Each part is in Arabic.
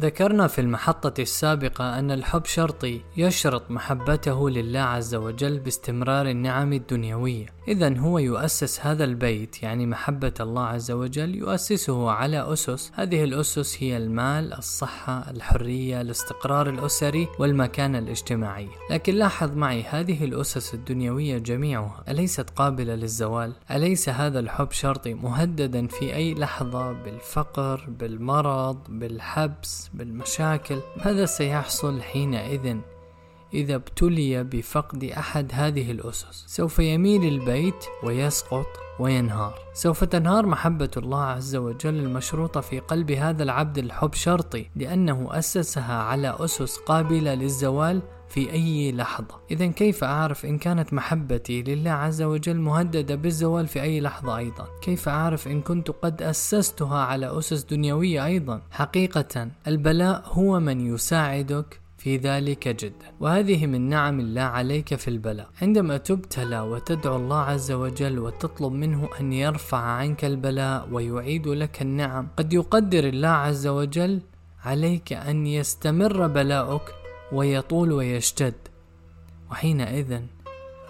ذكرنا في المحطة السابقة أن الحب شرطي يشرط محبته لله عز وجل باستمرار النعم الدنيوية، إذا هو يؤسس هذا البيت يعني محبة الله عز وجل يؤسسه على أسس، هذه الأسس هي المال، الصحة، الحرية، الاستقرار الأسري والمكانة الاجتماعية، لكن لاحظ معي هذه الأسس الدنيوية جميعها أليست قابلة للزوال؟ أليس هذا الحب شرطي مهددا في أي لحظة بالفقر، بالمرض، بالحبس، بالمشاكل ماذا سيحصل حينئذ إذا ابتلي بفقد أحد هذه الأسس؟ سوف يميل البيت ويسقط وينهار. سوف تنهار محبة الله عز وجل المشروطة في قلب هذا العبد الحب شرطي لأنه أسسها على أسس قابلة للزوال في أي لحظة. إذا كيف أعرف إن كانت محبتي لله عز وجل مهددة بالزوال في أي لحظة أيضا؟ كيف أعرف إن كنت قد أسستها على أسس دنيوية أيضا؟ حقيقة البلاء هو من يساعدك في ذلك جدا. وهذه من نعم الله عليك في البلاء. عندما تبتلى وتدعو الله عز وجل وتطلب منه أن يرفع عنك البلاء ويعيد لك النعم قد يقدر الله عز وجل عليك أن يستمر بلاؤك ويطول ويشتد. وحينئذ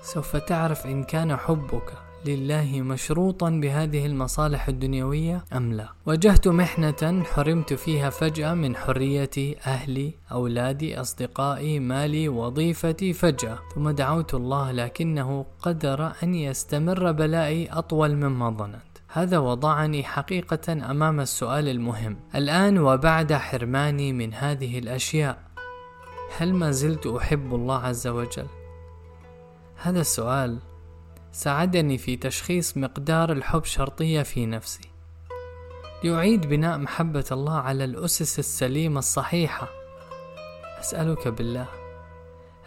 سوف تعرف إن كان حبك لله مشروطا بهذه المصالح الدنيوية أم لا. واجهت محنة حرمت فيها فجأة من حريتي أهلي أولادي أصدقائي مالي وظيفتي فجأة. ثم دعوت الله لكنه قدر أن يستمر بلائي أطول مما ظننت. هذا وضعني حقيقة أمام السؤال المهم. الآن وبعد حرماني من هذه الأشياء. هل ما زلت أحب الله عز وجل؟ هذا السؤال ساعدني في تشخيص مقدار الحب شرطية في نفسي لأعيد بناء محبة الله على الأسس السليمة الصحيحة أسألك بالله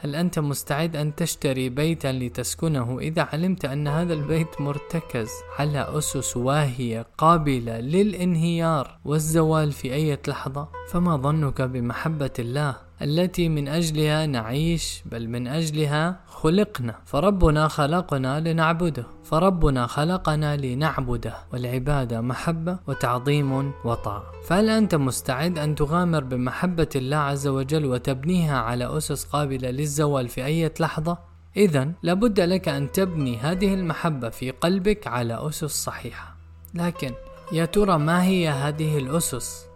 هل أنت مستعد أن تشتري بيتا لتسكنه إذا علمت أن هذا البيت مرتكز على أسس واهية قابلة للانهيار والزوال في أي لحظة؟ فما ظنك بمحبة الله التي من أجلها نعيش بل من أجلها خلقنا. فربنا خلقنا لنعبده. فربنا خلقنا لنعبده. والعبادة محبة وتعظيم وطاعة. فهل أنت مستعد أن تغامر بمحبة الله عز وجل وتبنيها على أسس قابلة للزوال في أي لحظة؟ إذا لابد لك أن تبني هذه المحبة في قلبك على أسس صحيحة. لكن يا ترى ما هي هذه الأسس؟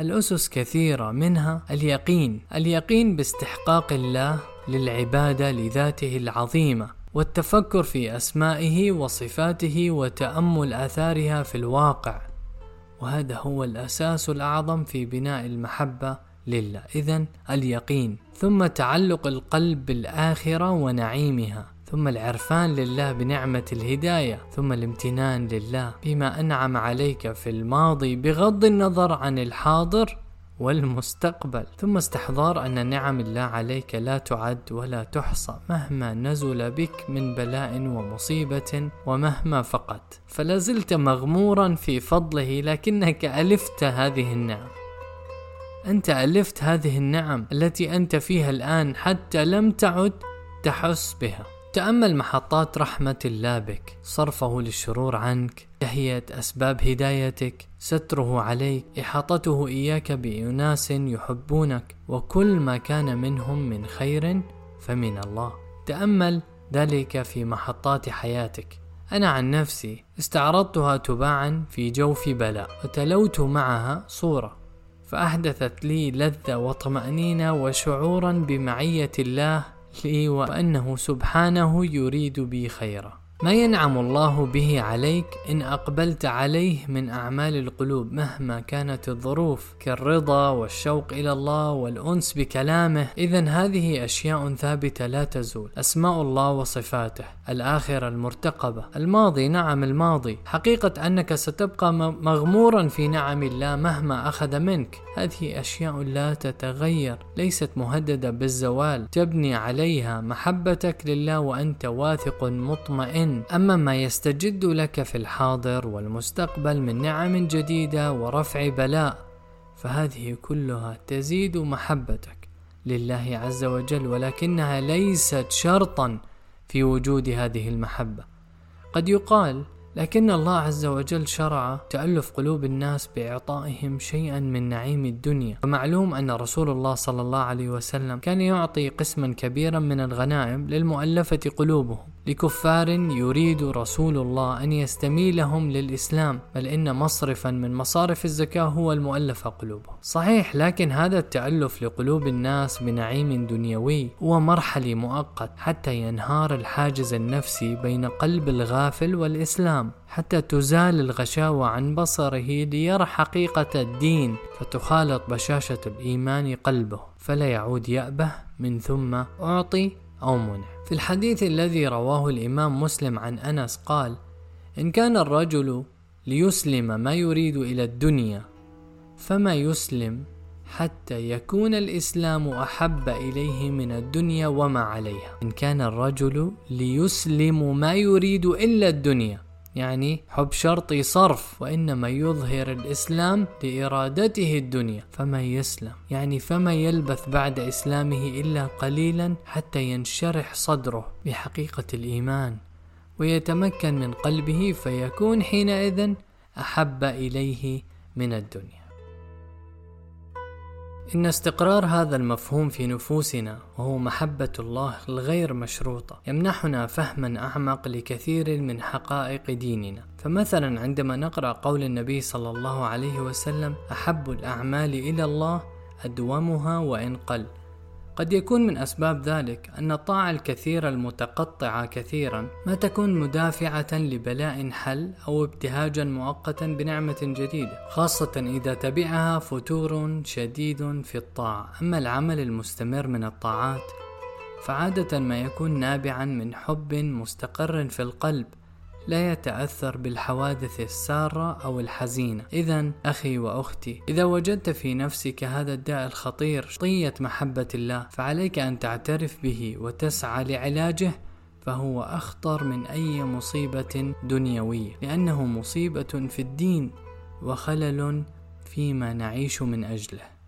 الأسس كثيرة منها اليقين اليقين باستحقاق الله للعبادة لذاته العظيمة والتفكر في أسمائه وصفاته وتأمل آثارها في الواقع. وهذا هو الأساس الأعظم في بناء المحبة لله. إذا اليقين ثم تعلق القلب بالآخرة ونعيمها. ثم العرفان لله بنعمة الهداية ثم الامتنان لله بما أنعم عليك في الماضي بغض النظر عن الحاضر والمستقبل. ثم استحضار أن نعم الله عليك لا تعد ولا تحصى مهما نزل بك من بلاء ومصيبة ومهما فقدت. فلا زلت مغمورا في فضله لكنك ألفت هذه النعم. أنت ألفت هذه النعم التي أنت فيها الآن حتى لم تعد تحس بها. تأمل محطات رحمة الله بك صرفه للشرور عنك تهيئة أسباب هدايتك ستره عليك إحاطته إياك بأناس يحبونك وكل ما كان منهم من خير فمن الله. تأمل ذلك في محطات حياتك. أنا عن نفسي استعرضتها تباعا في جوف بلاء وتلوت معها صورة. فأحدثت لي لذة وطمأنينة وشعورا بمعية الله وأنه سبحانه يريد بي خيرا. ما ينعم الله به عليك إن أقبلت عليه من أعمال القلوب مهما كانت الظروف كالرضا والشوق إلى الله والأنس بكلامه. إذا هذه أشياء ثابتة لا تزول. أسماء الله وصفاته. الآخرة المرتقبة. الماضي نعم الماضي. حقيقة أنك ستبقى مغمورا في نعم الله مهما أخذ منك. هذه أشياء لا تتغير. ليست مهددة بالزوال. تبني عليها محبتك لله وأنت واثق مطمئن. أما ما يستجد لك في الحاضر والمستقبل من نعم جديدة ورفع بلاء فهذه كلها تزيد محبتك لله عز وجل ولكنها ليست شرطا في وجود هذه المحبة. قد يقال لكن الله عز وجل شرع تألف قلوب الناس بإعطائهم شيئا من نعيم الدنيا ومعلوم أن رسول الله صلى الله عليه وسلم كان يعطي قسما كبيرا من الغنائم للمؤلفة قلوبهم. لكفار يريد رسول الله أن يستميلهم للإسلام بل إن مصرفا من مصارف الزكاة هو المؤلفة قلوبهم. صحيح لكن هذا التألف لقلوب الناس بنعيم دنيوي هو مرحلي مؤقت حتى ينهار الحاجز النفسي بين قلب الغافل والإسلام حتى تزال الغشاوة عن بصره ليرى حقيقة الدين فتخالط بشاشة الإيمان قلبه فلا يعود يأبه من ثم أعطي أو منع في الحديث الذي رواه الإمام مسلم عن أنس قال إن كان الرجل ليسلم ما يريد إلى الدنيا فما يسلم حتى يكون الإسلام أحب إليه من الدنيا وما عليها. إن كان الرجل ليسلم ما يريد إلا الدنيا. يعني حب شرطي صرف وإنما يظهر الإسلام لإرادته الدنيا. فما يسلم؟ يعني فما يلبث بعد إسلامه إلا قليلا حتى ينشرح صدره بحقيقة الإيمان ويتمكن من قلبه فيكون حينئذ أحب إليه من الدنيا. إن استقرار هذا المفهوم في نفوسنا وهو محبة الله الغير مشروطة يمنحنا فهما أعمق لكثير من حقائق ديننا. فمثلا عندما نقرأ قول النبي صلى الله عليه وسلم أحب الأعمال إلى الله أدومها وإن قل قد يكون من أسباب ذلك أن الطاعة الكثيرة المتقطعة كثيرا ما تكون مدافعة لبلاء حل أو ابتهاجا مؤقتا بنعمة جديدة خاصة إذا تبعها فتور شديد في الطاعة. أما العمل المستمر من الطاعات فعادة ما يكون نابعا من حب مستقر في القلب لا يتأثر بالحوادث السارة أو الحزينة. إذا أخي وأختي إذا وجدت في نفسك هذا الداء الخطير طية محبة الله فعليك أن تعترف به وتسعى لعلاجه فهو أخطر من أي مصيبة دنيوية. لأنه مصيبة في الدين وخلل فيما نعيش من أجله.